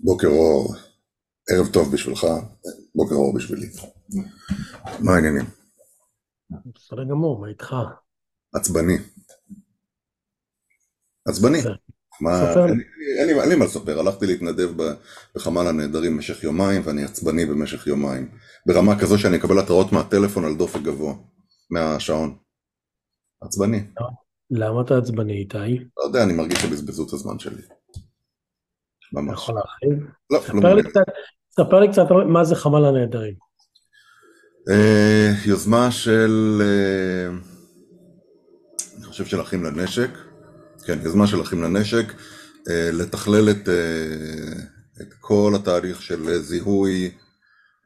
בוקר אור, ערב טוב בשבילך, בוקר אור בשבילי. מה העניינים? בסדר גמור, מה איתך? עצבני. עצבני. מה. אין לי- מה לספר, הלכתי להתנדב בחמ"ל הנעדרים במשך יומיים ואני עצבני במשך יומיים. ברמה כזו שאני אקבל התראות מהטלפון על דופק גבוה, מהשעון. עצבני. למה אתה עצבני איתי? לא יודע, אני מרגיש שבזבזו את הזמן שלי. ממש. יכול להרחיב? לא, ספר לי קצת, ספר לי קצת מה זה חמ"ל הנעדרים. אה, יוזמה של, אה, אני חושב של אחים לנשק, כן, יוזמה של אחים לנשק, אה, לתכלל את, אה, את כל התהליך של זיהוי,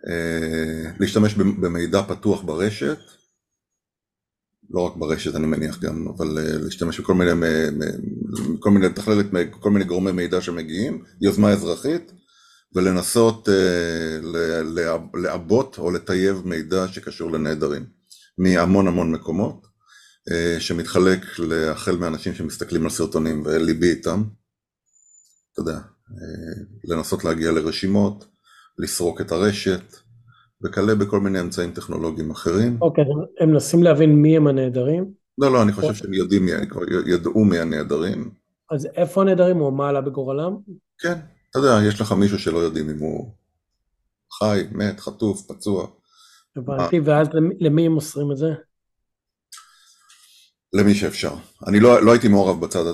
אה, להשתמש במ- במידע פתוח ברשת, לא רק ברשת אני מניח גם, אבל אה, להשתמש בכל מיני, מ- מ- כל מיני, לתכלל כל מיני גורמי מידע שמגיעים, יוזמה אזרחית, ולנסות אה, לעבות או לטייב מידע שקשור לנעדרים מהמון המון מקומות, אה, שמתחלק החל מאנשים שמסתכלים על סרטונים וליבי איתם, אתה יודע, אה, לנסות להגיע לרשימות, לסרוק את הרשת, וכלה בכל מיני אמצעים טכנולוגיים אחרים. אוקיי, הם מנסים להבין מי הם הנעדרים, לא, לא, אני חושב שהם יודעים, כבר ידעו מי הנעדרים. אז איפה הנעדרים או מה עלה בגורלם? כן, אתה יודע, יש לך מישהו שלא יודעים אם הוא חי, מת, חטוף, פצוע. הבנתי, ואז למי- הם מוסרים את זה? למי שאפשר. אני לא, לא הייתי מעורב בצד,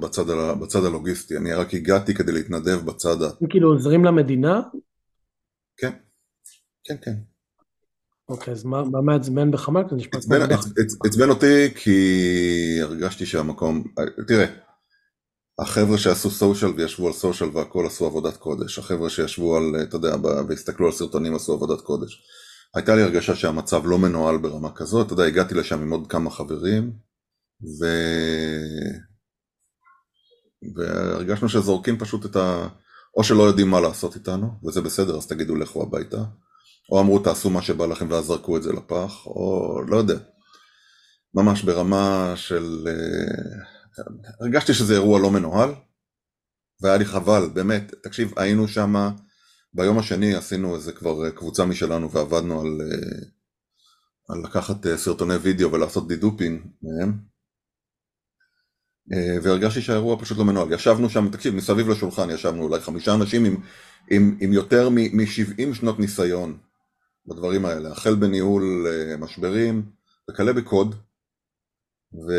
בצד, בצד הלוגיסטי, אני רק הגעתי כדי להתנדב בצד ה... הם כאילו עוזרים למדינה? כן, כן, כן. אוקיי, אז מה מה מעצבן בחמ"ל? עצבן אותי כי הרגשתי שהמקום... תראה, החבר'ה שעשו סושיאל וישבו על סושיאל והכל עשו עבודת קודש. החבר'ה שישבו על, אתה יודע, והסתכלו על סרטונים עשו עבודת קודש. הייתה לי הרגשה שהמצב לא מנוהל ברמה כזאת, אתה יודע, הגעתי לשם עם עוד כמה חברים, ו... והרגשנו שזורקים פשוט את ה... או שלא יודעים מה לעשות איתנו, וזה בסדר, אז תגידו לכו הביתה, או אמרו תעשו מה שבא לכם ואז זרקו את זה לפח, או לא יודע. ממש ברמה של... אה, הרגשתי שזה אירוע לא מנוהל, והיה לי חבל, באמת, תקשיב, היינו שם, ביום השני עשינו איזה כבר קבוצה משלנו ועבדנו על, אה, על לקחת אה, סרטוני וידאו ולעשות דידופין מהם, אה, והרגשתי שהאירוע פשוט לא מנוהל. ישבנו שם, תקשיב, מסביב לשולחן ישבנו אולי חמישה אנשים עם, עם, עם יותר מ-70 שנות ניסיון בדברים האלה, החל בניהול אה, משברים וכלה בקוד, ו...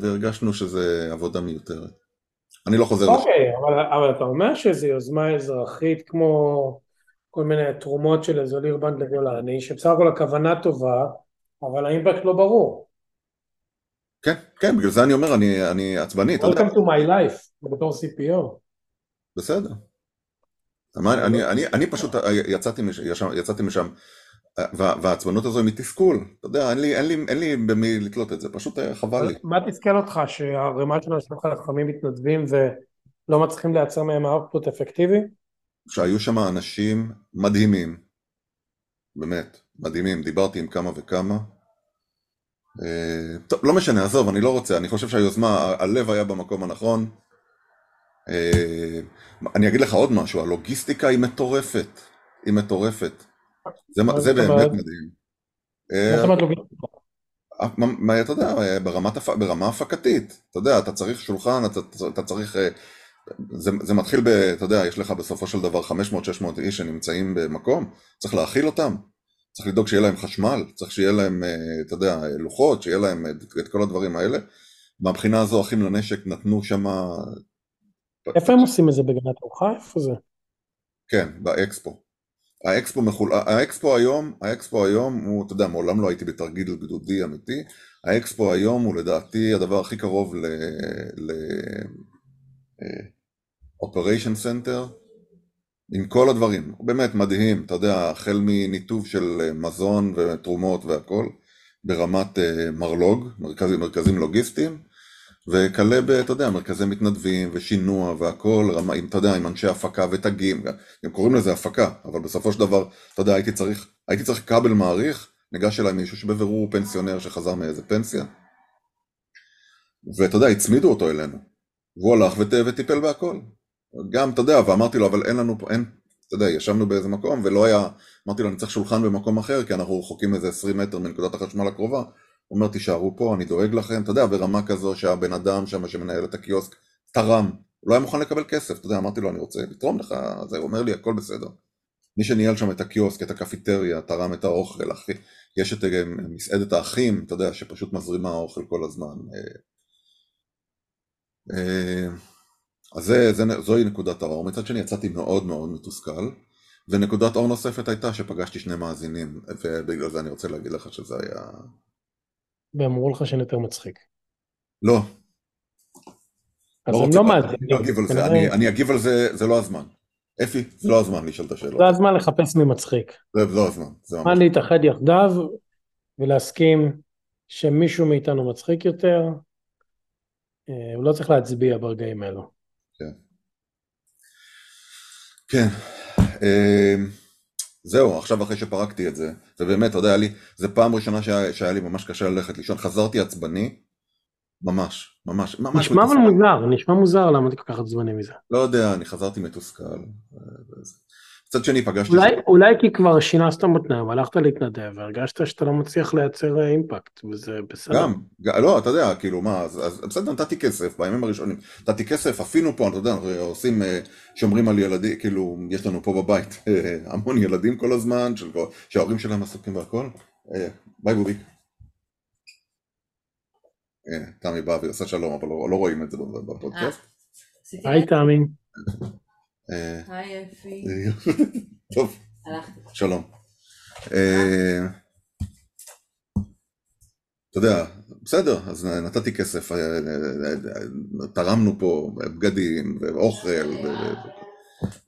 והרגשנו שזה עבודה מיותרת. אני לא חוזר לשם. אוקיי, אבל, אבל אתה אומר שזו יוזמה אזרחית כמו כל מיני תרומות של איזו לירבנד לגולני, שבסך הכל הכוונה טובה, אבל האימפקט לא ברור. כן, כן, בגלל זה אני אומר, אני, אני עצבני, Welcome to my life, בתור CPO. בסדר. אני, אני, אני פשוט יצאתי, ישם, יצאתי משם, וה, והעצבנות הזו היא מתסכול, אתה יודע, אין לי, במי לתלות את זה, פשוט היה חבל לי. מה תסכל אותך, שהערימה של אנשים חכמים מתנדבים ולא מצליחים לייצר מהם אאוטפוט אפקטיבי? שהיו שם אנשים מדהימים, באמת, מדהימים, דיברתי עם כמה וכמה. אה, טוב, לא משנה, עזוב, אני לא רוצה, אני חושב שהיוזמה, הלב היה במקום הנכון. אה, אני אגיד לך עוד משהו, הלוגיסטיקה היא מטורפת, היא מטורפת. זה, זה באמת? מדהים. מה אה, זאת אומרת לוגיסטיקה? מה, אתה יודע, אה, ברמת, ברמה הפקתית, אתה יודע, אתה צריך שולחן, אתה, אתה צריך, אה, זה, זה מתחיל ב, אתה יודע, יש לך בסופו של דבר 500-600 איש שנמצאים במקום, צריך להאכיל אותם, צריך לדאוג שיהיה להם חשמל, צריך שיהיה להם, אה, אתה יודע, לוחות, שיהיה להם את, את כל הדברים האלה. מהבחינה הזו, אחים לנשק נתנו שמה, איפה הם עושים את זה בגנת ארוחה? איפה זה? כן, באקספו. האקספו מחול... האקספו היום, האקספו היום הוא, אתה יודע, מעולם לא הייתי בתרגיל גדודי אמיתי, האקספו היום הוא לדעתי הדבר הכי קרוב ל... ל... אה, Operation Center, עם כל הדברים, באמת מדהים, אתה יודע, החל מניתוב של אה, מזון ותרומות והכל, ברמת אה, מרלוג, מרכזים, מרכזים לוגיסטיים, וכלה ב, אתה יודע, מרכזי מתנדבים ושינוע והכל, רמה, עם, אתה יודע, עם אנשי הפקה ותגים, הם קוראים לזה הפקה, אבל בסופו של דבר, אתה יודע, הייתי צריך, הייתי צריך כבל מעריך, ניגש אליי מישהו שבבירור הוא פנסיונר שחזר מאיזה פנסיה, ואתה יודע, הצמידו אותו אלינו. והוא הלך וט, וטיפל בהכל. גם, אתה יודע, ואמרתי לו, אבל אין לנו פה, אין, אתה יודע, ישבנו באיזה מקום ולא היה, אמרתי לו, אני צריך שולחן במקום אחר, כי אנחנו רחוקים איזה 20 מטר מנקודת החשמל הקרובה. אומר, תישארו פה, אני דואג לכם, אתה יודע, ברמה כזו שהבן אדם שם שמנהל את הקיוסק תרם, הוא לא היה מוכן לקבל כסף, אתה יודע, אמרתי לו, אני רוצה לתרום לך, זה, הוא אומר לי, הכל בסדר. מי שניהל שם את הקיוסק, את הקפיטריה, תרם את האוכל, אחי. יש את אה, מסעדת האחים, אתה יודע, שפשוט מזרימה אוכל כל הזמן. אה, אה, אז זה, זה, זוהי נקודת האור. מצד שני יצאתי מאוד מאוד מתוסכל, ונקודת אור נוספת הייתה שפגשתי שני מאזינים, ובגלל זה אני רוצה להגיד לך שזה היה... ואמרו לך שאני יותר מצחיק. לא. אז לא הם לא מאזינים. כנראה- אני, אני אגיב על זה, זה לא הזמן. אפי, זה לא הזמן לשאול את השאלות. זה הזמן לחפש מי מצחיק. זה לא הזמן. הזמן להתאחד יחדיו ולהסכים שמישהו מאיתנו מצחיק יותר. אה, הוא לא צריך להצביע ברגעים האלו. כן. אמ, זהו, עכשיו אחרי שפרקתי את זה, ובאמת, אתה יודע, היה לי, זה פעם ראשונה שהיה, שהיה לי ממש קשה ללכת לישון, חזרתי עצבני, ממש, ממש, ממש נשמע אבל מתוסכל. מוזר, נשמע מוזר למה אתה כל כך עצבני מזה. לא יודע, אני חזרתי מתוסכל. אה, וזה. מצד שני פגשתי... אולי, אולי כי כבר שינסת מותניים, הלכת להתנדב והרגשת שאתה לא מצליח לייצר אה, אימפקט, וזה בסדר. גם, ג- לא, אתה יודע, כאילו, מה, אז, אז בסדר, נתתי כסף בימים הראשונים, נתתי כסף, עפינו פה, אתה יודע, אנחנו עושים, אה, שומרים על ילדים, כאילו, יש לנו פה בבית אה, המון ילדים כל הזמן, של, שההורים שלהם עסוקים והכל. אה, ביי בוביק. הנה, תמי באה ועושה שלום, אבל לא, לא רואים את זה בפודקאסט. היי תמי. אה, היי אפי. טוב, הלכתי. שלום. אה, אתה יודע, בסדר, אז נתתי כסף, אה, תרמנו פה בגדים ואוכל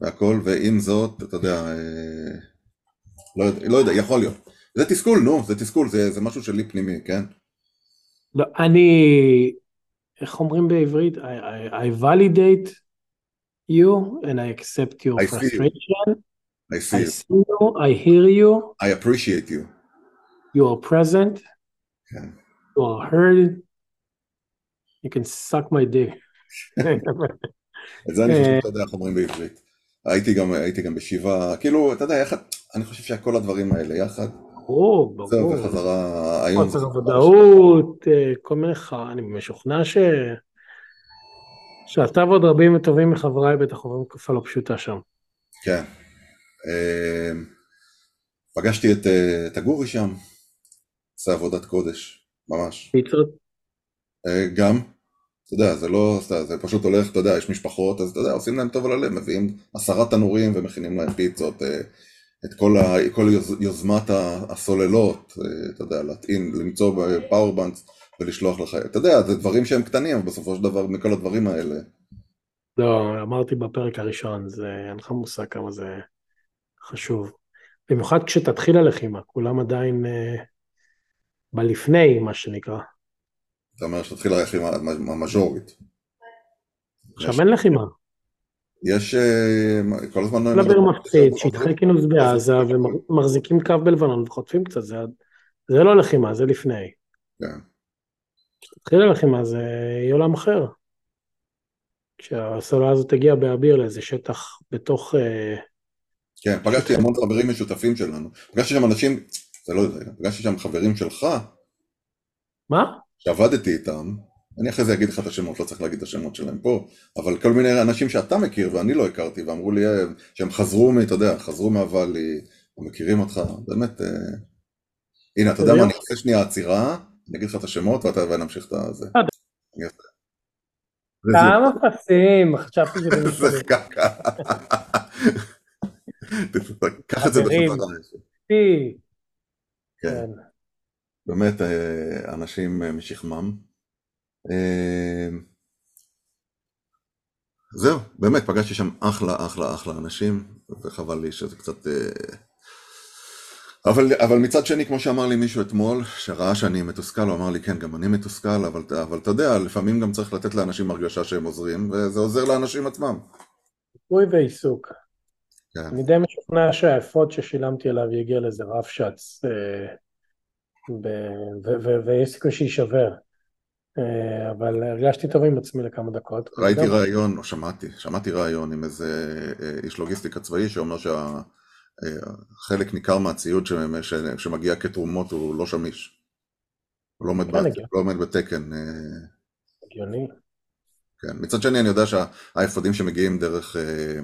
והכל, ועם זאת, אתה יודע, לא יודע, לא יודע, יכול להיות. זה תסכול, נו, זה תסכול, זה זה משהו שלי פנימי, כן? לא, אני, איך אומרים בעברית? I, I, I validate you and I accept your I see you. frustration. I I see, see you, I hear you, I appreciate you. you are present, כן. you are heard, you can suck my dick. את זה אני חושב אה. שאתה יודע איך אומרים בעברית. הייתי גם, הייתי גם בשבעה, כאילו, אתה יודע, יחד, אני חושב שכל הדברים האלה יחד, ברור, זהו, ברור. וחזרה היום. חוסר ודאות, אה, כל מיני. אני משוכנע ש... שאתה ועוד רבים וטובים מחבריי בטח עוברים תקופה לא פשוטה שם. כן. אה, פגשתי את, אה, את הגורי שם, עושה עבודת קודש, ממש. פיצות, אה, גם, אתה יודע, זה לא, זה פשוט הולך, אתה יודע, יש משפחות, אז אתה יודע, עושים להם טוב על הלב, מביאים עשרה תנורים ומכינים להם פיצות, את כל, ה, כל יוז, יוזמת הסוללות, אתה יודע, להטעין, למצוא power banks ולשלוח לך, אתה יודע, זה דברים שהם קטנים, אבל בסופו של דבר, מכל הדברים האלה, לא, אמרתי בפרק הראשון, זה אין לך מושג כמה זה חשוב. במיוחד כשתתחיל הלחימה, כולם עדיין אה, בלפני, מה שנקרא. אתה אומר שתתחיל הלחימה המז'ורית. עכשיו אין לחימה. יש אה, כל הזמן... כל אוויר מפחיד, שטחי כינוס בעזה, ומחזיקים קו בלבנון וחוטפים קצת, זה, זה לא לחימה, זה לפני. כן. כשתתחיל הלחימה זה יהיה עולם אחר. כשהסוללה הזאת תגיע באביר לאיזה שטח בתוך... אה, כן, פגשתי המון חברים משותפים שלנו. פגשתי שם אנשים, זה לא יודע, פגשתי שם חברים שלך, מה? שעבדתי איתם, אני אחרי זה אגיד לך את השמות, לא צריך להגיד את השמות שלהם פה, אבל כל מיני אנשים שאתה מכיר ואני לא הכרתי, ואמרו לי אה, שהם חזרו מ... אתה יודע, חזרו מהוואלי, מכירים אותך, באמת... אה... הנה, אתה יודע מה, אני אעשה שנייה עצירה, אני אגיד לך את השמות ואתה ונמשיך את אעשה. כמה פסים, חשבתי שזה זה מסתדר. ככה. קח את זה. בחזרה. כן. כן. באמת אה, אנשים אה, משכמם. אה, זהו, באמת פגשתי שם אחלה אחלה אחלה אנשים, וחבל לי שזה קצת... אבל, אבל מצד שני, כמו שאמר לי מישהו אתמול, שראה שאני מתוסכל, הוא אמר לי, כן, גם אני מתוסכל, אבל, אבל אתה יודע, לפעמים גם צריך לתת לאנשים הרגשה שהם עוזרים, וזה עוזר לאנשים עצמם. ריפוי ועיסוק. כן, אני די משוכנע שהאפוד ששילמתי עליו יגיע לאיזה רף שץ, אה, ויש סיכוי שיישבר. אה, אבל הרגשתי טוב עם עצמי לכמה דקות. ראיתי ראיון, או שמעתי, שמעתי ראיון עם איזה אה, איש לוגיסטיקה צבאי שאומר שהחלק ניכר מהציוד שמגיע כתרומות הוא לא שמיש. הוא לא עומד כן, בת-. לא עומד בתקן. אה, הגיוני. כן. מצד שני אני יודע שהאפודים שמגיעים דרך, אה,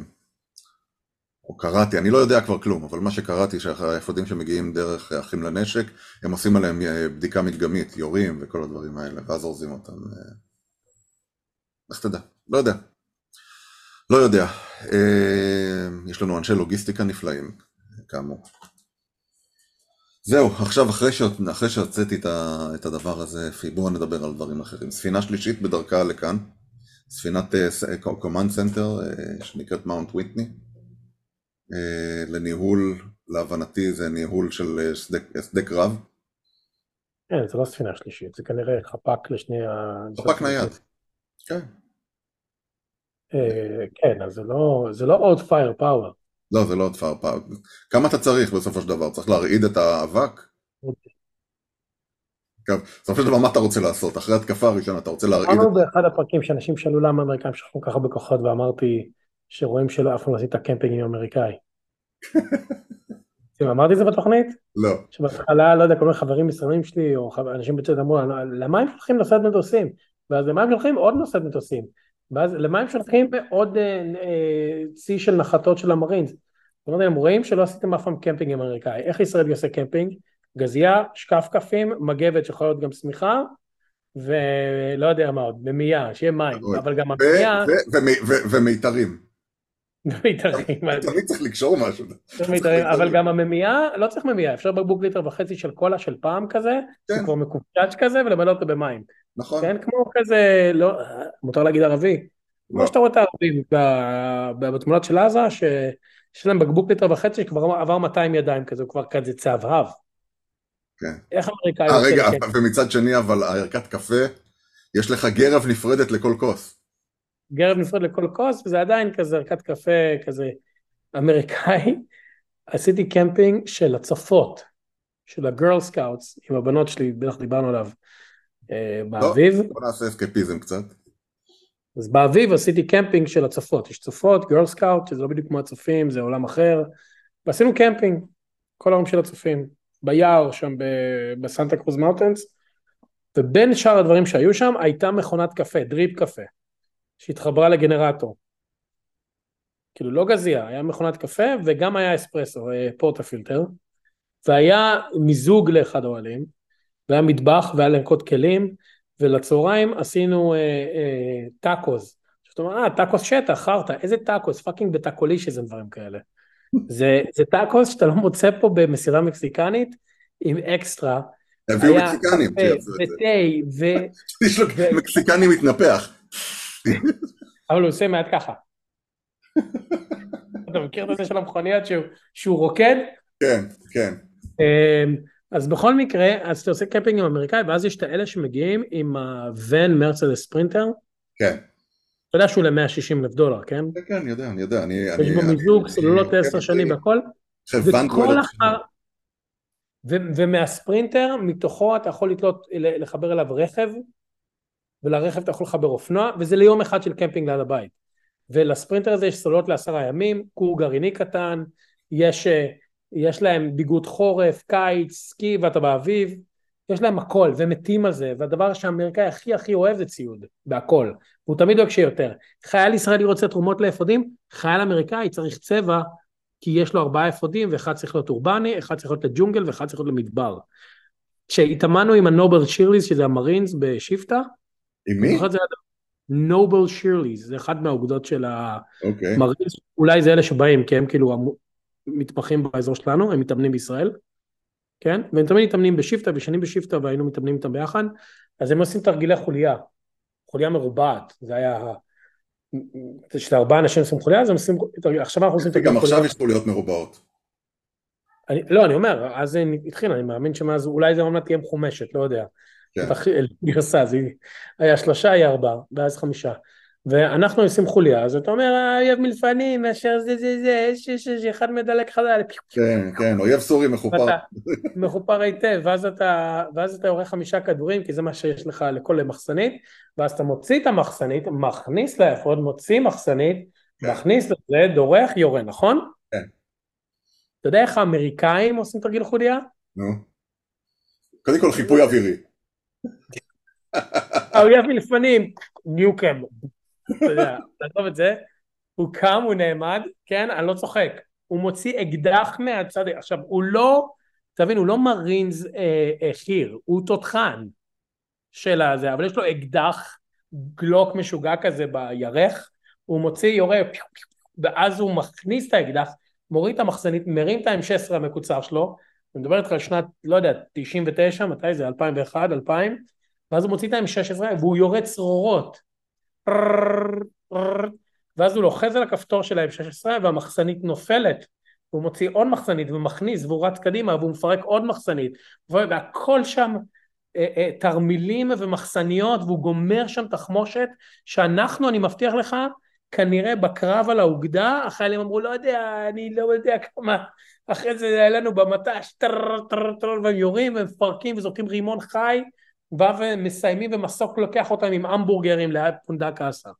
או קראתי, אני לא יודע כבר כלום, אבל מה שקראתי שהאפודים שמגיעים דרך אחים לנשק, הם עושים עליהם אה, בדיקה מדגמית, יורים וכל הדברים האלה, ואז אורזים אותם. איך תדע? לא יודע. לא יודע. אה, יש לנו אנשי לוגיסטיקה נפלאים, כאמור. זהו, עכשיו אחרי, ש... אחרי שהוצאתי את, ה... את הדבר הזה, בואו נדבר על דברים אחרים. ספינה שלישית בדרכה לכאן, ספינת command center שנקראת מאונט ויטני, אה, לניהול, להבנתי זה ניהול של שדה, שדה קרב, כן, זה לא ספינה שלישית, זה כנראה חפ"ק לשני ה... חפ"ק נייד. כן. אה, כן, אז זה לא, לא עוד fire power. לא, זה לא עוד פאר פאר. כמה אתה צריך בסופו של דבר? צריך להרעיד את האבק? כן, בסופו של דבר מה אתה רוצה לעשות? אחרי התקפה הראשונה אתה רוצה להרעיד. אמרנו באחד הפרקים שאנשים שאלו למה האמריקאים שכחו ככה בכוחות, ואמרתי שרואים שלא אף פעם לא עשית קמפינג עם אמריקאי. אמרתי את זה בתוכנית? לא. שבהתחלה, לא יודע, כל מיני חברים ישראלים שלי, או אנשים בצד אמרו, למה הם שולחים נוסעת מטוסים? ואז למה הם שולחים עוד נוסעת מטוסים? ואז למה הם שולחים עוד אה, אה, צי של נחתות של המרינס? אמרתי להם, רואים שלא עשיתם אף פעם קמפינג אמריקאי. איך ישראלי עושה קמפינג? גזייה, שק כפיים, מגבת שיכולה להיות גם שמיכה, ולא יודע מה עוד, מימייה, שיהיה מים. אבל גם המימייה, ומיתרים. מיתרים, תמיד צריך לקשור משהו. אבל גם המימייה, לא צריך מימייה, אפשר בקבוק ליטר וחצי של קולה של פעם כזה, כן. כבר מקומצ'ץ' כזה, ולמלא אותו במים. נכון. כן, כמו כזה, לא, מותר להגיד ערבי. לא. כמו שאתה רואה את הערבים בתמונות של עזה, שיש להם בקבוק ליטר וחצי שכבר עבר 200 ידיים כזה, הוא כבר כזה צהבהב. כן. איך אמריקאי אה, רגע, זה? ומצד שני אבל הערכת קפה, יש לך גרב נפרדת לכל כוס. גרב נפרד לכל כוס, וזה עדיין כזה ערכת קפה כזה אמריקאי. עשיתי קמפינג של הצפות, של ה Girl Scouts, עם הבנות שלי, בטח דיברנו עליו, באביב. בוא נעשה אסקפיזם קצת. אז באביב עשיתי קמפינג של הצופות, יש צופות, Girl Scout, שזה לא בדיוק כמו הצופים, זה עולם אחר, ועשינו קמפינג, כל היום של הצופים, ביער שם בסנטה קרוז Mountains, ובין שאר הדברים שהיו שם הייתה מכונת קפה, drip קפה, שהתחברה לגנרטור. כאילו לא גזייה, היה מכונת קפה וגם היה אספרסו, אה, portafilter, והיה מיזוג לאחד האוהלים, והיה מטבח והיה לנקות כלים, ולצהריים עשינו אה, אה, טאקוס. זאת אומרת, אה, טאקוס שטח, חרטא, איזה טאקוס, פאקינג בטאקוליש, איזה דברים כאלה. זה, זה טאקוס שאתה לא מוצא פה במסירה מקסיקנית, עם אקסטרה. הביאו היה מקסיקנים, את זה. ותה, ו... יש לו ו- מקסיקני מתנפח. אבל הוא עושה מעט ככה. אתה מכיר את זה של המכוניות שהוא, שהוא רוקד? כן, כן. אז בכל מקרה, אז אתה עושה קמפינג עם אמריקאי, ואז יש את האלה שמגיעים עם הוון מרצדס ספרינטר, כן. אתה יודע שהוא ל-160 אלף דולר, כן? כן, כן, אני יודע, אני יודע. אני- יש בו מיזוג, אני- עשר שנים והכל, וכל. אחר... ו- ומהספרינטר, מתוכו אתה יכול לתלות, לחבר אליו רכב, ולרכב אתה יכול לחבר אופנוע, וזה ליום אחד של קמפינג ליד הבית. ולספרינטר הזה יש סוללות לעשרה ימים, כור גרעיני קטן, יש, אה, יש להם ביגוד חורף, קיץ, סקי ואתה באביב, יש להם הכל, והם מתים על זה, והדבר שהאמריקאי הכי הכי אוהב זה ציוד, בהכל, והוא תמיד דואג שיהיה יותר. חייל ישראלי רוצה תרומות לאפודים, חייל אמריקאי צריך צבע, כי יש לו ארבעה אפודים, ואחד צריך להיות אורבני, אחד צריך להיות לג'ונגל, ואחד צריך להיות למדבר. כשהתאמנו עם הנובל שירליז, שזה המרינס בשיפטה, עם מי? נובל שירליז, זה אחד מהאוגדות של אוקיי. המרינס, אולי זה אלה שבאים, כי הם כאילו מתמחים באזור שלנו, הם מתאמנים בישראל, כן? והם תמיד מתאמנים בשיפטה, ושנים בשיפטה, והיינו מתאמנים איתם ביחד, אז הם עושים תרגילי חוליה, חוליה מרובעת, זה היה... כשאתה ארבעה אנשים עושים חוליה, אז הם עושים... עכשיו אנחנו עושים תרגילי גם חוליה. עכשיו יש חוליות מרובעות. אני, לא, אני אומר, אז זה התחיל, אני מאמין שמאז, אולי זה עוד תהיה מחומשת, לא יודע. כן. גרסה, זה היה שלושה, היה ארבעה, ואז חמישה. ואנחנו עושים חוליה, אז אתה אומר, אויב מלפנים, אשר זה זה זה, יש יש יש אחד מדלק חלל, כן, כן, אויב סורי מחופר. מחופר היטב, ואז אתה, ואז אתה יורה חמישה כדורים, כי זה מה שיש לך לכל מחסנית, ואז אתה מוציא את המחסנית, מכניס לאפוד, מוציא מחסנית, כן. מכניס לזה, דורך, יורה, נכון? כן. אתה יודע איך האמריקאים עושים תרגיל חוליה? נו. קודם כל חיפוי אווירי. האויב מלפנים, ניוקם. אתה יודע, תעזוב את זה. הוא קם, הוא נעמד, כן? אני לא צוחק. הוא מוציא אקדח מהצד, עכשיו, הוא לא, תבין, הוא לא מרינס אה, אה, חי"ר, הוא תותחן של הזה, אבל יש לו אקדח גלוק משוגע כזה בירך, הוא מוציא, יורה, ואז הוא מכניס את האקדח, מוריד את המחסנית, מרים את ה-M16 המקוצר שלו, אני מדבר איתך על שנת, לא יודע, 99, מתי זה? 2001, 2000, ואז הוא מוציא את ה-M16 והוא יורה צרורות. ואז הוא לוחז על הכפתור של ה-M16 והמחסנית נופלת. הוא מוציא עוד מחסנית ומכניס והוא רץ קדימה והוא מפרק עוד מחסנית. והכל שם אה, אה, תרמילים ומחסניות והוא גומר שם תחמושת שאנחנו, אני מבטיח לך, כנראה בקרב על האוגדה, החיילים אמרו, לא יודע, אני לא יודע כמה, אחרי זה היה לנו במט"ש, והם בא ומסיימים ומסוק לוקח אותם עם המבורגרים ליד פונדק אסה.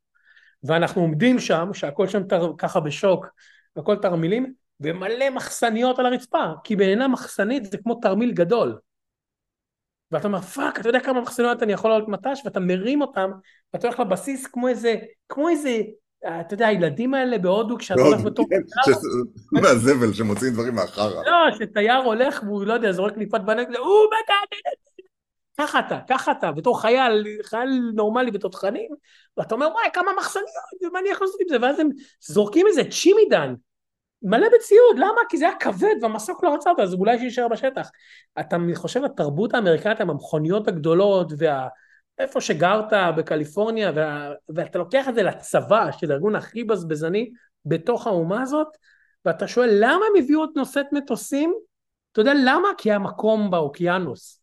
ואנחנו עומדים שם, שהכל שם תר, ככה בשוק, הכל תרמילים, ומלא מחסניות על הרצפה, כי בעיניי מחסנית זה כמו תרמיל גדול. ואתה אומר fuck אתה יודע כמה מחסניות אני יכול לעלות מט"ש ואתה מרים אותם ואתה הולך לבסיס כמו איזה כמו איזה אתה יודע הילדים האלה בהודו כשאתה הולך בתור כן, מהזבל שמוציאים דברים מהחרא. לא שתייר הולך והוא לא יודע זורק קליפת בננה הוא ככה אתה ככה אתה בתור חייל חייל נורמלי בתותחנים ואתה אומר וואי כמה מחסניות ומה אני יכול לעשות עם זה ואז הם זורקים איזה צ'ימידן מלא בציוד, למה? כי זה היה כבד והמסוק לא רצה אותו, אז אולי שיישאר בשטח. אתה חושב, התרבות האמריקאית עם המכוניות הגדולות, ואיפה שגרת בקליפורניה, וה... ואתה לוקח את זה לצבא, של הארגון הכי בזבזני, בתוך האומה הזאת, ואתה שואל, למה הם הביאו עוד נושאת מטוסים? אתה יודע למה? כי היה מקום באוקיינוס.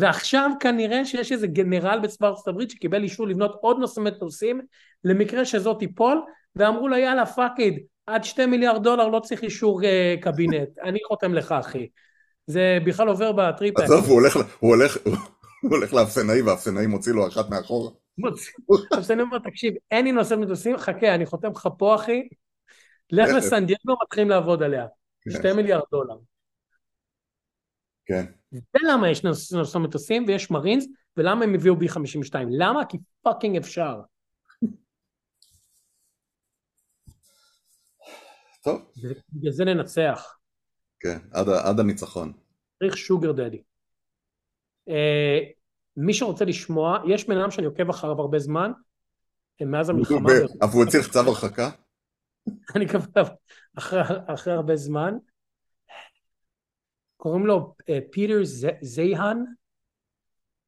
ועכשיו כנראה שיש איזה גנרל בצבא ארצות הברית שקיבל אישור לבנות עוד נושא מטוסים למקרה שזאת תיפול ואמרו לה יאללה fuck it עד שתי מיליארד דולר לא צריך אישור uh, קבינט, אני חותם לך אחי. זה בכלל עובר בטריפ. עזוב, הוא הולך, הוא הולך, הוא הולך לאפסנאי והאפסנאי מוציא לו אחת מאחורה. אז אני אומר, תקשיב, אין לי נושא מטוסים, חכה, אני חותם לך פה אחי, לך כן. לסן דייגו, מתחילים לעבוד עליה. כן. שתי מיליארד דולר. כן. ולמה יש נושא מטוסים ויש מרינס, ולמה הם הביאו B 52? למה? כי fucking אפשר. טוב. בגלל זה ננצח. כן, עד, עד הניצחון. צריך שוגר דדי. אה, מי שרוצה לשמוע, יש בן אדם שאני עוקב אחריו הרבה זמן, מאז המלחמה. אף הוא הצליח צו הרחקה? אני אחרי, אחרי הרבה זמן. קוראים לו אה, פיטר זייהן,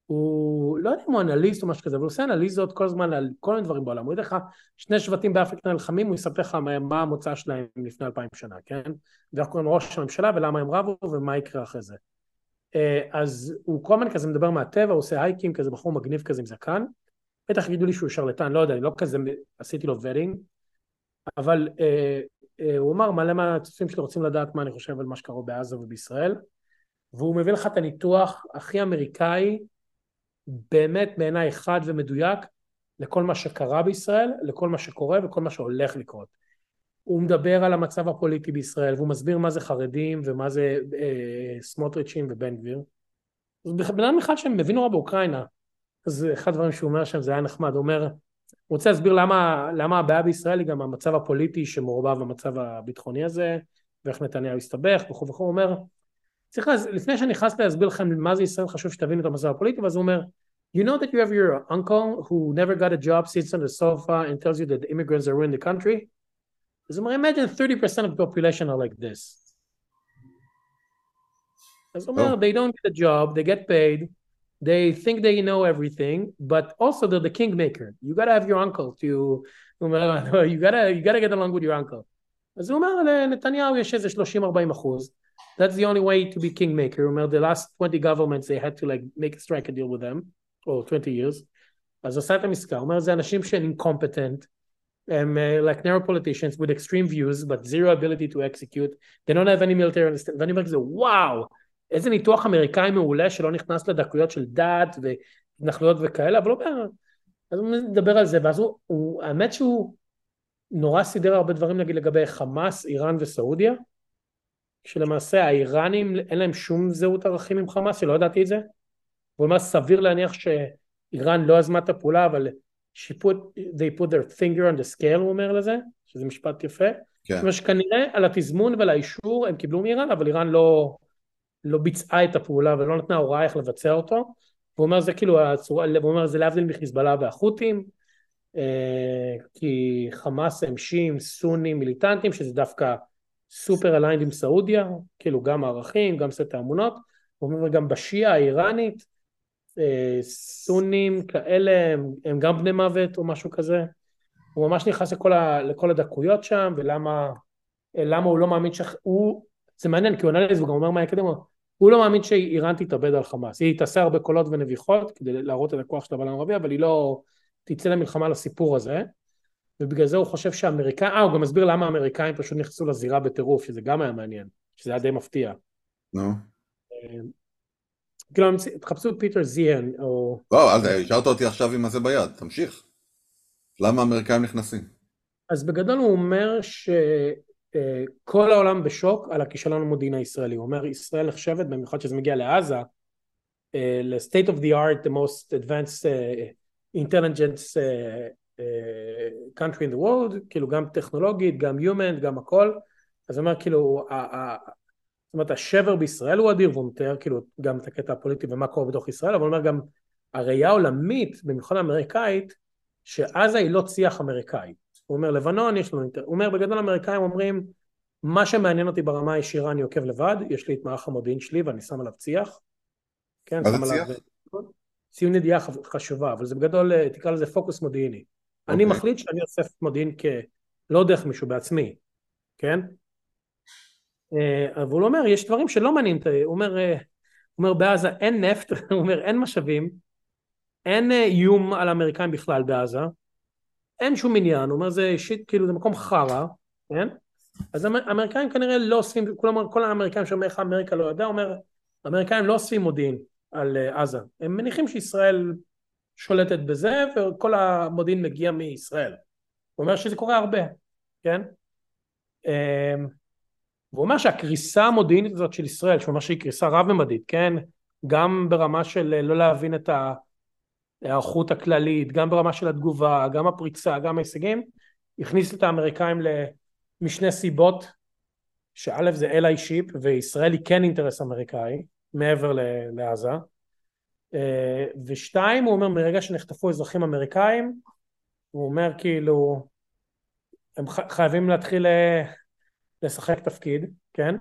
הוא לא יודע אם הוא אנליסט או משהו כזה, אבל הוא עושה אנליזות כל הזמן על כל מיני דברים בעולם. הוא יודע לך, שני שבטים באפריקה נלחמים, הוא יספר לך מה המוצא שלהם לפני אלפיים שנה, כן? ואיך קוראים ראש הממשלה ולמה הם רבו ומה יקרה אחרי זה. אה, אז הוא כל הזמן כזה מדבר מהטבע, הוא עושה הייקים, כזה בחור מגניב כזה עם זקן. בטח יגידו לי שהוא שרלטן, לא יודע, אני לא כזה, עשיתי לו ורינג, אבל אה, אה, הוא אמר מלא מהצופים שלי רוצים לדעת מה אני חושב על מה שקרה בעזה ובישראל, והוא מביא לך את הניתוח הכי אמריקאי באמת בעיניי חד ומדויק לכל מה שקרה בישראל, לכל מה שקורה וכל מה שהולך לקרות. הוא מדבר על המצב הפוליטי בישראל והוא מסביר מה זה חרדים ומה זה אה, סמוטריצ'ים ובן גביר. בן אדם אחד שמבין נורא באוקראינה, אז אחד הדברים שהוא אומר שם זה היה נחמד, הוא אומר, רוצה להסביר למה, למה הבעיה בישראל היא גם המצב הפוליטי שמעורבב במצב הביטחוני הזה ואיך נתניהו הסתבך וכו' וכו', הוא אומר צריך, לפני שאני נכנס להסביר לכם מה זה ישראל חשוב שתבינו את המצב הפוליטי, ואז הוא אומר, you know that you have your uncle who never got a job, sits on the sofa and tells you that the immigrants are ruining the country? אז הוא אומר, imagine 30% of the population are like this. אז הוא אומר, they don't get a job, they get paid, they think they know everything, but also they're the kingmaker. You gotta have your uncle to, you gotta, you gotta get along with your uncle. אז הוא אומר, לנתניהו יש איזה 30-40 אחוז. That's the only way to be kingmaker. Remember, the last 20 governments, they had to like make a strike a deal with them, or 20 years. אז עושה את המסקה, הוא אומר זה אנשים שהם incompetent, הם uh, like narrow politicians with extreme views but zero ability to execute, they don't have any military understanding, ואני אומר כזה וואו, איזה ניתוח אמריקאי מעולה שלא נכנס לדקויות של דת והתנחלויות וכאלה, אבל הוא אומר, אז הוא מדבר על זה, ואז הוא, הוא האמת שהוא נורא סידר הרבה דברים נגיד לגבי חמאס, איראן וסעודיה, שלמעשה האיראנים אין להם שום זהות ערכים עם חמאס, שלא ידעתי את זה, הוא אומר סביר להניח שאיראן לא יזמה את הפעולה, אבל put, they put their finger on the scale, הוא אומר לזה, שזה משפט יפה. כן. זאת אומרת שכנראה על התזמון ועל האישור הם קיבלו מאיראן, אבל איראן לא, לא ביצעה את הפעולה ולא נתנה הוראה איך לבצע אותו. הוא אומר זה כאילו הצורה, הוא אומר זה להבדיל מחיזבאללה והחות'ים, אה, כי חמאס הם שיעים, סונים, מיליטנטים, שזה דווקא super aligned עם סעודיה, כאילו גם הערכים, גם סט האמונות, הוא אומר גם בשיעה האיראנית, אה, סונים כאלה הם, הם גם בני מוות או משהו כזה, הוא ממש נכנס לכל, ה, לכל הדקויות שם ולמה למה הוא לא מאמין ש... הוא, זה מעניין כי הוא עונה לזה והוא גם אומר מה יקדם, הוא לא מאמין שאיראן תתאבד על חמאס, היא תעשה הרבה קולות ונביחות כדי להראות את הכוח של העולם הערבי אבל היא לא תצא למלחמה לסיפור הזה ובגלל זה הוא חושב שהאמריקאים, אה הוא גם מסביר למה האמריקאים פשוט נכנסו לזירה בטירוף שזה גם היה מעניין, שזה היה די מפתיע. נו. אה, כאילו, תחפשו את פיטר זיאן, או... לא, אל השארת אותי עכשיו עם הזה ביד, תמשיך. למה האמריקאים נכנסים? אז בגדול הוא אומר שכל אה, העולם בשוק על הכישלון המודיעין הישראלי. הוא אומר, ישראל נחשבת, במיוחד שזה מגיע לעזה, ל-state of the art, the most advanced uh, intelligence uh, uh, country in the world, כאילו גם טכנולוגית, גם human, גם הכל. אז הוא אומר, כאילו, זאת אומרת השבר בישראל הוא אדיר והוא מתאר כאילו גם את הקטע הפוליטי ומה קורה בתוך ישראל אבל הוא אומר גם הראייה העולמית במיוחד האמריקאית שעזה היא לא צי"ח אמריקאי הוא אומר לבנון יש לנו הוא אומר בגדול האמריקאים אומרים מה שמעניין אותי ברמה הישירה אני עוקב לבד יש לי את מערך המודיעין שלי ואני שם עליו צי"ח כן, שם עליו ציון ידיעה חשובה אבל זה בגדול אה, תקרא לזה פוקוס מודיעיני okay. אני אוקיי. מחליט שאני אוסף מודיעין כלא דרך מישהו בעצמי כן אבל הוא אומר יש דברים שלא מעניינים, הוא אומר, הוא אומר בעזה אין נפט, הוא אומר אין משאבים, אין איום על האמריקאים בכלל בעזה, אין שום עניין, הוא אומר זה שיט, כאילו זה מקום חרא, כן? אז האמריקאים כנראה לא אוספים, כלומר כל האמריקאים שאומר איך אמריקה לא ידעה, אומר האמריקאים לא אוספים מודיעין על עזה, הם מניחים שישראל שולטת בזה וכל המודיעין מגיע מישראל, הוא אומר שזה קורה הרבה, כן? והוא אומר שהקריסה המודיעינית הזאת של ישראל, שהוא אומר שהיא קריסה רב-ממדית, כן? גם ברמה של לא להבין את ההיערכות הכללית, גם ברמה של התגובה, גם הפריצה, גם ההישגים, הכניס את האמריקאים למשני סיבות, שא' זה אלי שיפ, וישראל היא כן אינטרס אמריקאי, מעבר לעזה, אה, ושתיים, הוא אומר, מרגע שנחטפו אזרחים אמריקאים, הוא אומר כאילו, הם חייבים להתחיל אה, לשחק תפקיד, כן?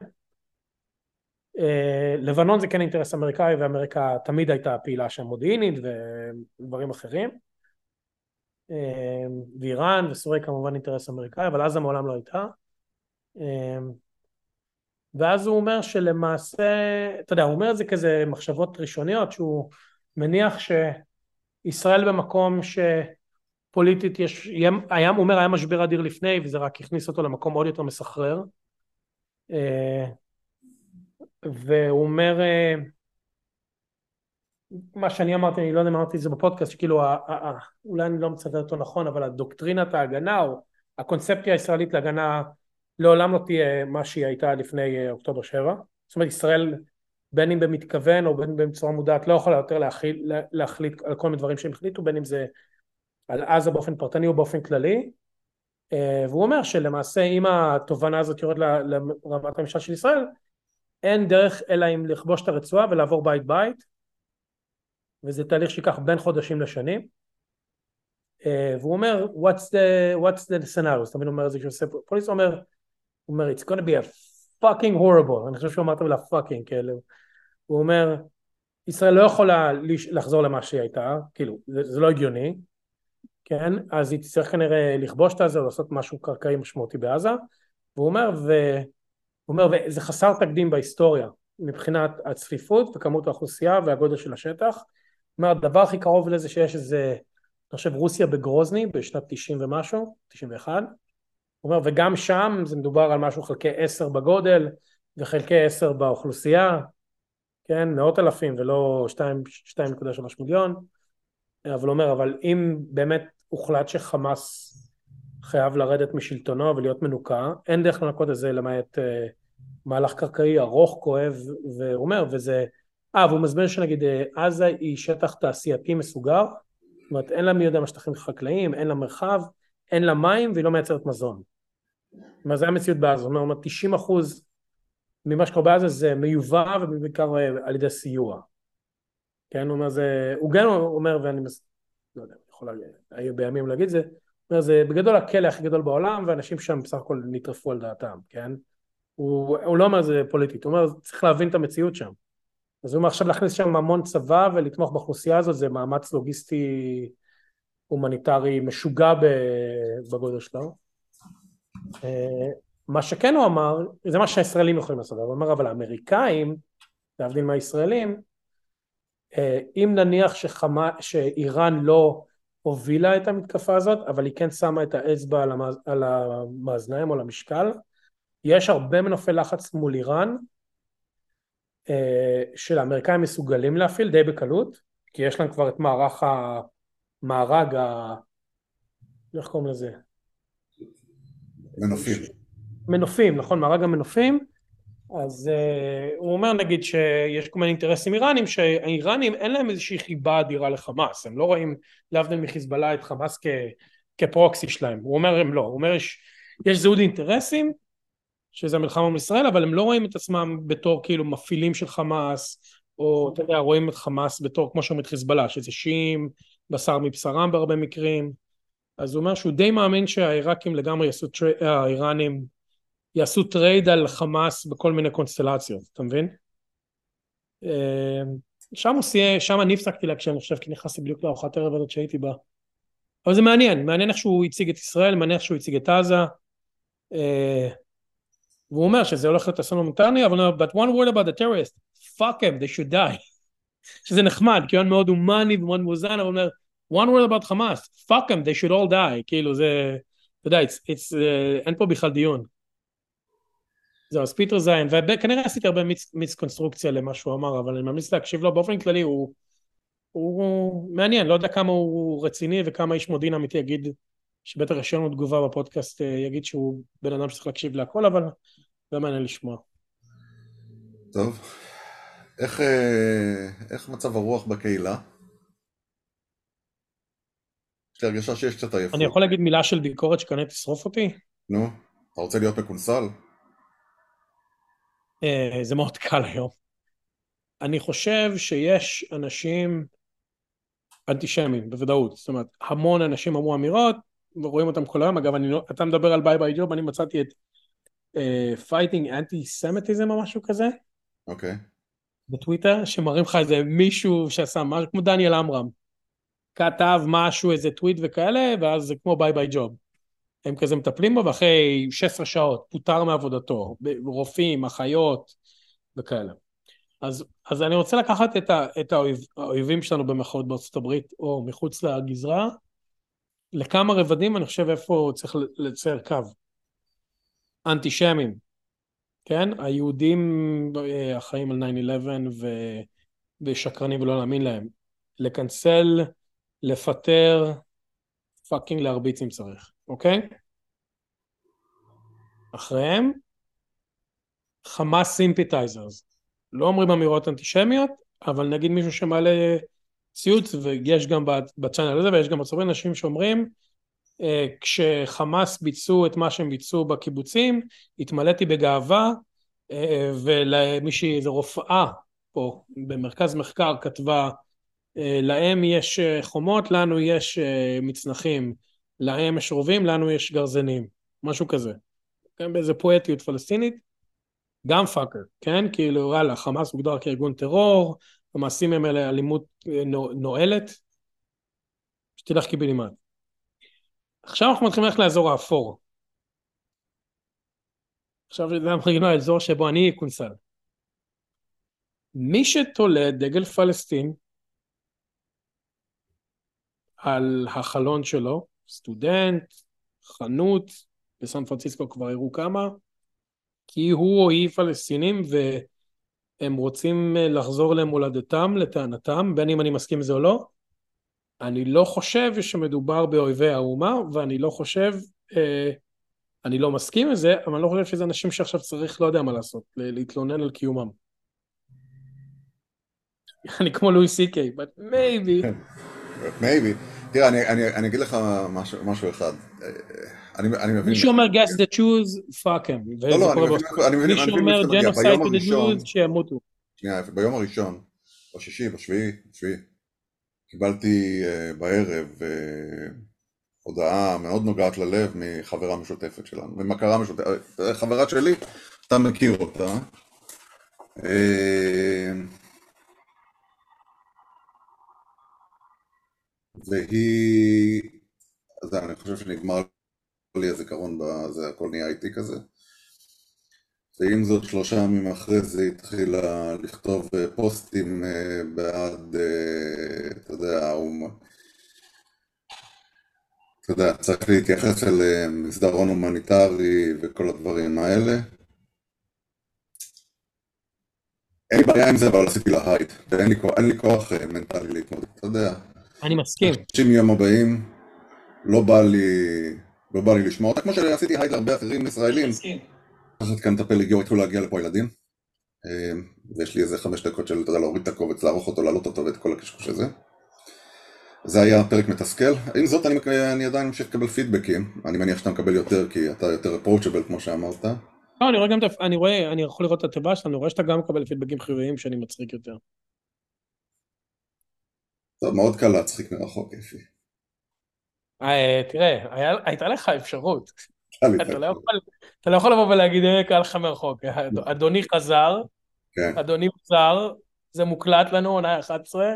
אה, לבנון זה כן אינטרס אמריקאי ואמריקה תמיד הייתה פעילה שם מודיעינית ודברים אחרים. אה, ואיראן וסוריה כמובן אינטרס אמריקאי אבל עזה מעולם לא הייתה. אה, ואז הוא אומר שלמעשה, אתה יודע, הוא אומר את זה כזה מחשבות ראשוניות שהוא מניח שישראל במקום שפוליטית יש, היה, הוא אומר היה משבר אדיר לפני וזה רק הכניס אותו למקום עוד יותר מסחרר והוא אומר אה, מה שאני אמרתי, אני לא יודע אם אמרתי את זה בפודקאסט, שכאילו אולי אני לא מצטט אותו נכון, אבל הדוקטרינת ההגנה או הקונספציה הישראלית להגנה לעולם לא תהיה מה שהיא הייתה לפני אה, אוקטובר 7. זאת אומרת ישראל בין אם במתכוון או בין אם בצורה מודעת לא יכולה יותר להחליט, להחליט על כל מיני דברים שהם החליטו בין אם זה על עזה באופן פרטני או באופן כללי אה, והוא אומר שלמעשה אם התובנה הזאת יורדת לרמת הממשל של ישראל אין דרך אלא אם לכבוש את הרצועה ולעבור בית בית וזה תהליך שיקח בין חודשים לשנים. אה, והוא אומר what's the, what's the scenario, תמיד אומר את זה כשעושה פוליס, הוא אומר, הוא אומר it's gonna be a fucking horrible, אני חושב שהוא אמר את המילה fucking כאילו, הוא אומר ישראל לא יכולה לחזור למה שהיא הייתה, כאילו זה, זה לא הגיוני כן, אז היא תצטרך כנראה לכבוש את עזה או לעשות משהו קרקעי משמעותי בעזה, והוא אומר, ו... אומר, וזה חסר תקדים בהיסטוריה מבחינת הצפיפות וכמות האוכלוסייה והגודל של השטח. הוא אומר, הדבר הכי קרוב לזה שיש איזה אני חושב רוסיה בגרוזני בשנת 90 ומשהו, 91, הוא אומר, וגם שם זה מדובר על משהו חלקי 10 בגודל וחלקי 10 באוכלוסייה, כן, מאות אלפים ולא 2.3 מיליון, אבל הוא אומר, אבל אם באמת הוחלט שחמאס חייב לרדת משלטונו ולהיות מנוקה, אין דרך לנקות את זה למעט uh, מהלך קרקעי ארוך, כואב, והוא אומר, וזה, אה, והוא מסביר שנגיד אה, עזה היא שטח תעשייתי מסוגר, זאת אומרת אין לה מי יודע מה שטחים חקלאיים, אין לה מרחב, אין לה מים והיא לא מייצרת מזון. זאת אומרת, זה המציאות בעזה, זאת אומרת 90 אחוז ממה שקורה בעזה זה מיובא ובעיקר אה, על ידי סיוע. כן, הוא אומר זה, הוא גם אומר, ואני מס... לא יודע, יכול להגיד, בימים להגיד זה, אומר, זה בגדול הכלא הכי גדול בעולם ואנשים שם בסך הכל נטרפו על דעתם, כן? הוא, הוא לא אומר זה פוליטית, הוא אומר צריך להבין את המציאות שם. אז הוא אומר עכשיו להכניס שם המון צבא ולתמוך באוכלוסייה הזאת זה מאמץ לוגיסטי הומניטרי משוגע בגודל שלו. אה, מה שכן הוא אמר, זה מה שהישראלים יכולים לעשות, הוא אמר אבל האמריקאים, להבדיל מהישראלים, אה, אם נניח שחמה, שאיראן לא הובילה את המתקפה הזאת, אבל היא כן שמה את האצבע על, המאז, על המאזניים או על המשקל, יש הרבה מנופי לחץ מול איראן, אה, שלאמריקאים מסוגלים להפעיל די בקלות, כי יש להם כבר את מערך המארג, ה... איך קוראים לזה? מנופים. מנופים, נכון, מארג המנופים, אז uh, הוא אומר נגיד שיש כל מיני אינטרסים איראנים שהאיראנים אין להם איזושהי חיבה אדירה לחמאס הם לא רואים להבדיל מחיזבאללה את חמאס כ, כפרוקסי שלהם הוא אומר הם לא הוא אומר יש, יש זהות אינטרסים שזה המלחמה מול ישראל אבל הם לא רואים את עצמם בתור כאילו מפעילים של חמאס או אתה יודע רואים את חמאס בתור כמו שאומרים את חיזבאללה שזה שיעים בשר מבשרם בהרבה מקרים אז הוא אומר שהוא די מאמין שהעיראקים לגמרי יעשו, האיראנים יעשו trade על חמאס בכל מיני קונסטלציות, אתה מבין? אה, שם הוא סיים, שם אני הפסקתי להקשיב, אני חושב, כי נכנסתי בדיוק לארוחת ערב הזאת שהייתי בה. אבל זה מעניין, מעניין איך שהוא הציג את ישראל, מעניין איך שהוא הציג את עזה. אה, והוא אומר שזה הולך להיות אסון הומניטרי, אבל הוא אומר, but one word about the terrorist, fuck them, they should die. שזה נחמד, כי הוא מאוד הומני ומאוד מאוזן, אבל הוא אומר, one word about חמאס, fuck them, they should all die. כאילו זה, אתה יודע, it's, it's, uh, אין פה בכלל דיון. זהו, אז פיטר זיין, וכנראה עשיתי הרבה מיס, מיס קונסטרוקציה למה שהוא אמר, אבל אני ממליץ להקשיב לו באופן כללי, הוא, הוא מעניין, לא יודע כמה הוא רציני וכמה איש מודיעין אמיתי יגיד, שבטח יש לנו תגובה בפודקאסט, אה, יגיד שהוא בן אדם שצריך להקשיב להכל, אבל לא מעניין לשמוע. טוב, איך, אה, איך מצב הרוח בקהילה? יש לי הרגשה שיש קצת עייפות. אני יכול להגיד מילה של ביקורת שכנראה תשרוף אותי? נו, אתה רוצה להיות מקונסל? אה, זה מאוד קל היום. אני חושב שיש אנשים אנטישמים, בוודאות. זאת אומרת, המון אנשים אמרו אמירות, ורואים אותם כל היום. אגב, לא, אתה מדבר על ביי ביי ג'וב, אני מצאתי את fighting antisemitism או משהו כזה. אוקיי. Okay. בטוויטר, שמראים לך איזה מישהו שעשה משהו, כמו דניאל עמרם. כתב משהו, איזה טוויט וכאלה, ואז זה כמו bye bye job. הם כזה מטפלים בו, ואחרי 16 שעות פוטר מעבודתו, רופאים, אחיות וכאלה. אז, אז אני רוצה לקחת את, ה, את האויב, האויבים שלנו במחאות בארצות הברית, או מחוץ לגזרה, לכמה רבדים, אני חושב איפה צריך לצייר קו. אנטישמים, כן? היהודים אה, אחראים על 9-11 ו... ושקרנים ולא להאמין להם. לקנסל, לפטר, fucking להרביץ אם צריך. אוקיי? אחריהם, חמאס sympathizers. לא אומרים אמירות אנטישמיות, אבל נגיד מישהו שמעלה ציוץ, ויש גם ב channel הזה, ויש גם הרבה אנשים שאומרים, אה, כשחמאס ביצעו את מה שהם ביצעו בקיבוצים, התמלאתי בגאווה, אה, ולמישהי, איזו רופאה פה במרכז מחקר כתבה, אה, להם יש חומות, לנו יש מצנחים. להם יש רובים, לנו יש גרזנים, משהו כזה. כן, באיזה פואטיות פלסטינית, גם פאקר, כן? כאילו, וואלה, חמאס מוגדר כארגון טרור, המעשים הם אלה אלימות אה, נואלת, שתלך קיבינימט. עכשיו אנחנו מתחילים ללכת לאזור האפור. עכשיו אנחנו מגיעים לאזור שבו אני קונסל. מי שתולה דגל פלסטין על החלון שלו, סטודנט, חנות, בסן פרנסיסקו כבר הראו כמה, כי הוא או היא פלסטינים והם רוצים לחזור למולדתם, לטענתם, בין אם אני מסכים זה או לא. אני לא חושב שמדובר באויבי האומה, ואני לא חושב, אה, אני לא מסכים עם זה, אבל אני לא חושב שזה אנשים שעכשיו צריך, לא יודע מה לעשות, להתלונן על קיומם. אני כמו לואי סי קיי, but maybe. maybe. תראה, אני, אני, אני אגיד לך משהו, משהו אחד. אני, אני מבין... מי שאומר guess the choose, fuck him. לא, לא, אני מבין, מי שאומר to the Jews, שימותו. שנייה, ביום הראשון, בשישי, בשביעי, בשביעי, קיבלתי uh, בערב uh, הודעה מאוד נוגעת ללב מחברה משותפת שלנו, ממכרה משותפת, חברה שלי, אתה מכיר אותה. והיא, אז אני חושב שנגמר לי הזיכרון בזה, הכל נהיה איתי כזה. ועם זאת שלושה ימים אחרי זה התחילה לכתוב אה, פוסטים אה, בעד, אה, אתה יודע, האומה. אתה יודע, צריך להתייחס אליהם, מסדרון הומניטרי וכל הדברים האלה. אין לי בעיה עם זה, אבל עשיתי לה הייד, ואין לי כוח מנטלי להתמודד, אתה יודע. אני מסכים. 90 יום הבאים, לא בא לי, לא בא לי לשמוע אותה, כמו שעשיתי הייד להרבה אחרים ישראלים. לקחת כאן מטפל הגיעו, התחילו להגיע לפה ילדים. אמ, ויש לי איזה חמש דקות של, אתה יודע, להוריד את הקובץ, לערוך אותו, להעלות אותו ואת כל הקשקוש הזה. זה היה פרק מתסכל. עם זאת, אני, אני עדיין ממשיך לקבל פידבקים. אני מניח שאתה מקבל יותר, כי אתה יותר approachable, כמו שאמרת. לא, אני רואה גם, אני רואה, אני יכול לראות את התיבה שלנו, אני רואה שאתה גם מקבל פידבקים חיוביים שאני מצחיק יותר. טוב, מאוד קל להצחיק מרחוק, אפי. אה, תראה, הייתה לך אפשרות. לא אתה לא יכול לבוא ולהגיד, אה, קל לך מרחוק. אדוני חזר, כן. אדוני חזר, זה מוקלט לנו, עונה 11,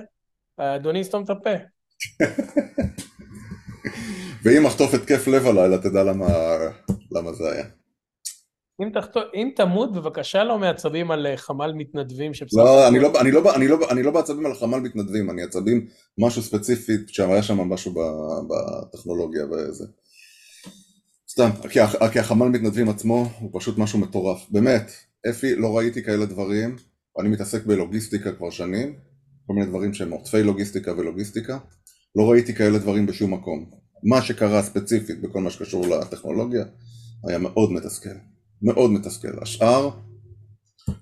אדוני סתום את הפה. ואם אחטוף התקף לב הלילה, תדע למה זה היה. אם, תחתו, אם תמות, בבקשה לא מעצבים על אה, חמ"ל מתנדבים שבסוף... לא, אני לא, אני, לא, אני, לא, אני לא בעצבים על חמ"ל מתנדבים, אני עצבים משהו ספציפי, שהיה שם משהו בטכנולוגיה וזה. סתם, כי, כי החמ"ל מתנדבים עצמו הוא פשוט משהו מטורף. באמת, אפי, לא ראיתי כאלה דברים, אני מתעסק בלוגיסטיקה כבר שנים, כל מיני דברים שהם עוטפי לוגיסטיקה ולוגיסטיקה, לא ראיתי כאלה דברים בשום מקום. מה שקרה ספציפית בכל מה שקשור לטכנולוגיה היה מאוד מתסכל. מאוד מתסכל. השאר,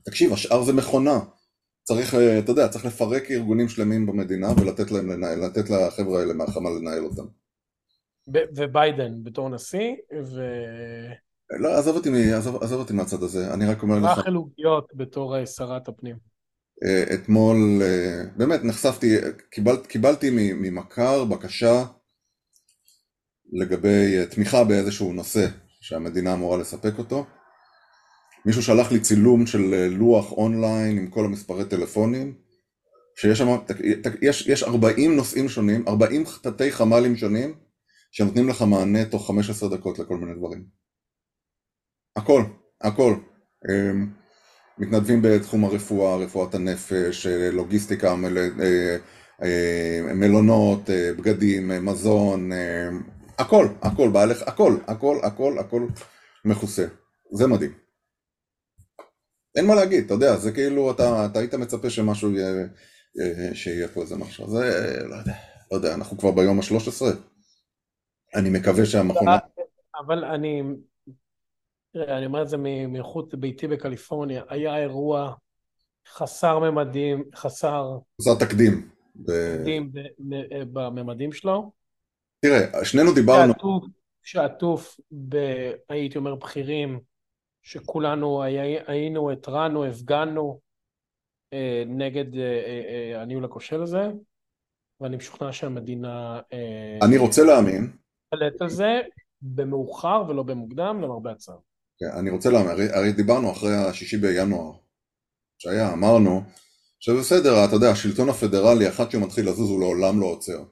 תקשיב, השאר זה מכונה. צריך, אה, אתה יודע, צריך לפרק ארגונים שלמים במדינה ולתת להם לנהל, לתת לחבר'ה האלה מהחמ"ל לנהל אותם. וביידן בתור נשיא, ו... לא, עזוב אותי, עזוב, עזוב אותי מהצד הזה, אני רק אומר לך... רחל עוגיות בתור אה, שרת הפנים. אה, אתמול, באמת, נחשפתי, קיבל, קיבלתי ממכר בקשה לגבי תמיכה באיזשהו נושא שהמדינה אמורה לספק אותו. מישהו שלח לי צילום של אה, לוח אונליין עם כל המספרי טלפונים, שיש שם, יש, יש 40 נושאים שונים, 40 תתי חמ"לים שונים, שנותנים לך מענה תוך 15 דקות לכל מיני דברים. הכל, הכל. אמ, מתנדבים בתחום הרפואה, רפואת הנפש, אה, לוגיסטיקה, מל, אה, מלונות, בגדים, מזון, הכל, הכל, בעלך, הכל, הכל, הכל, הכל מכוסה. זה מדהים. אין מה להגיד, אתה יודע, זה כאילו, אתה, אתה היית מצפה שמשהו יהיה, שיהיה פה איזה משהו, זה, לא יודע, לא יודע, אנחנו כבר ביום ה-13, אני מקווה שהמכונה... אבל אני, תראה, אני אומר את זה מחוץ ביתי בקליפורניה, היה אירוע חסר ממדים, חסר... חסר תקדים. תקדים בממדים שלו. תראה, שנינו דיברנו... שעטוף, הייתי אומר, בכירים, שכולנו היינו, התרענו, הפגנו אה, נגד אה, אה, הניהול הכושל הזה, ואני משוכנע שהמדינה... אני רוצה להאמין. תלת על זה במאוחר ולא במוקדם, למרבה הצער. כן, אני רוצה להאמין, הרי, הרי דיברנו אחרי השישי בינואר, שהיה, אמרנו, שבסדר, אתה יודע, השלטון הפדרלי, אחת שהוא מתחיל לזוז, הוא לעולם לא עוצר.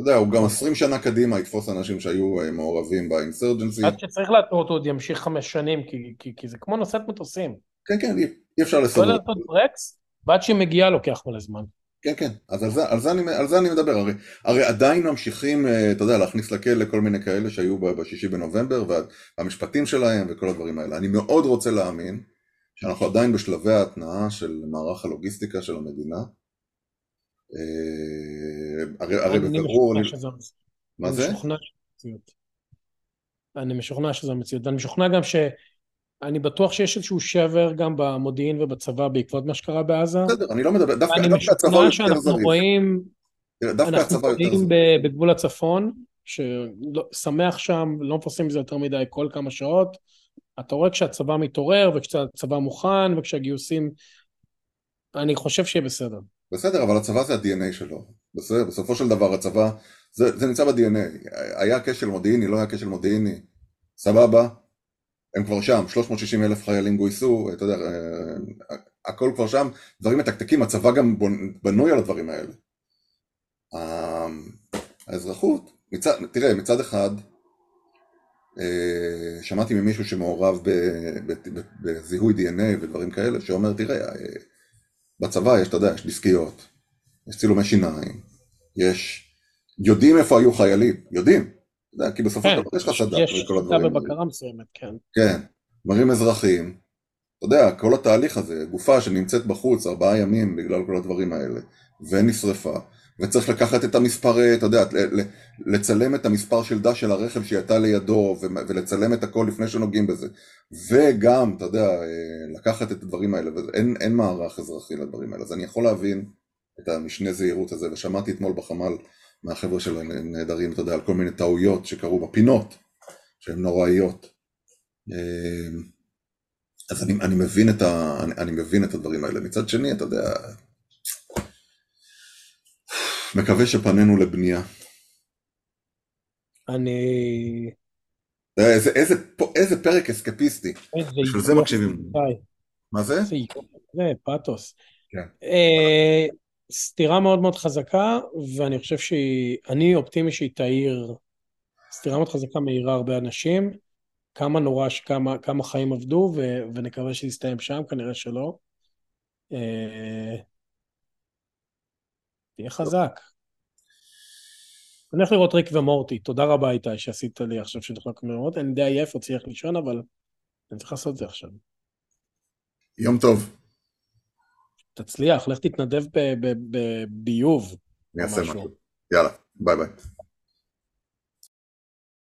אתה יודע, הוא גם עשרים שנה קדימה יתפוס אנשים שהיו אה, מעורבים באינסרג'נסי. עד שצריך להטעות עוד ימשיך חמש שנים, כי, כי, כי זה כמו נושאת מטוסים. כן, כן, אי, אי אפשר לסדר. לא לעשות ברקס, ועד שהיא מגיעה לוקח מלא זמן. כן, כן, אז על זה, על זה, אני, על זה אני מדבר, הרי, הרי עדיין ממשיכים, אה, אתה יודע, להכניס לכלא כל מיני כאלה שהיו בשישי בנובמבר, והמשפטים שלהם וכל הדברים האלה. אני מאוד רוצה להאמין שאנחנו עדיין בשלבי ההתנעה של מערך הלוגיסטיקה של המדינה. אה, הרי, בבירור... מה זה? אני משוכנע שזו המציאות. אני משוכנע גם ש... אני בטוח שיש איזשהו שבר גם במודיעין ובצבא בעקבות מה שקרה בעזה. בסדר, אני לא מדבר, דווקא, דווקא הצבא יותר זריז. אני משוכנע שאנחנו רואים, אנחנו רואים בגבול הצפון, ששמח שם, לא מפרסמים מזה יותר מדי כל כמה שעות. אתה רואה כשהצבא מתעורר וכשהצבא מוכן וכשהגיוסים, אני חושב שיהיה בסדר. בסדר, אבל הצבא זה ה-DNA שלו. בסדר, בסופו של דבר הצבא, זה, זה נמצא ב-DNA. היה כשל מודיעיני, לא היה כשל מודיעיני. סבבה, הם כבר שם, 360 אלף חיילים גויסו, אתה יודע, אה, הכל כבר שם, דברים מתקתקים, הצבא גם בנוי על הדברים האלה. האזרחות, מצד, תראה, מצד אחד, אה, שמעתי ממישהו שמעורב בזיהוי DNA ודברים כאלה, שאומר, תראה, אה, בצבא יש, אתה יודע, יש דיסקיות, יש צילומי שיניים, יש, יודעים איפה היו חיילים, יודעים, יודע, כי בסופו של כן, דבר יש לך סד"כ וכל הדברים האלה. יש בבקרה מסוימת, כן. כן, דברים אזרחיים. אתה יודע, כל התהליך הזה, גופה שנמצאת בחוץ ארבעה ימים בגלל כל הדברים האלה, ונשרפה, וצריך לקחת את המספר, אתה יודע, לצלם את המספר של דש של הרכב שהיא הייתה לידו, ולצלם את הכל לפני שנוגעים בזה. וגם, אתה יודע, לקחת את הדברים האלה, ואין אין מערך אזרחי לדברים האלה. אז אני יכול להבין את המשנה זהירות הזה, ושמעתי אתמול בחמ"ל מהחבר'ה שלהם נהדרים, אתה יודע, על כל מיני טעויות שקרו בפינות, שהן נוראיות. אמ, אז אני, אני, מבין ה, אני, אני מבין את הדברים האלה. מצד שני, אתה יודע, מקווה שפנינו לבנייה. אני... איזה, איזה, איזה פרק אסקפיסטי. בשביל זה מקשיבים. מה זה? זה פאתוס. כן. אה, סתירה מאוד מאוד חזקה, ואני חושב שהיא, אני אופטימי שהיא תאיר, סתירה מאוד חזקה מאירה הרבה אנשים, כמה נורא שכמה כמה חיים עבדו, ו, ונקווה שזה יסתיים שם, כנראה שלא. אה, תהיה חזק. אני הולך לראות ריק ומורטי, תודה רבה איתי שעשית לי עכשיו שנחלוק מאוד, אני די עייף, רציתי ללכת לישון, אבל אני צריך לעשות את זה עכשיו. יום טוב. תצליח, לך תתנדב בביוב. אני אעשה משהו. יאללה, ביי ביי.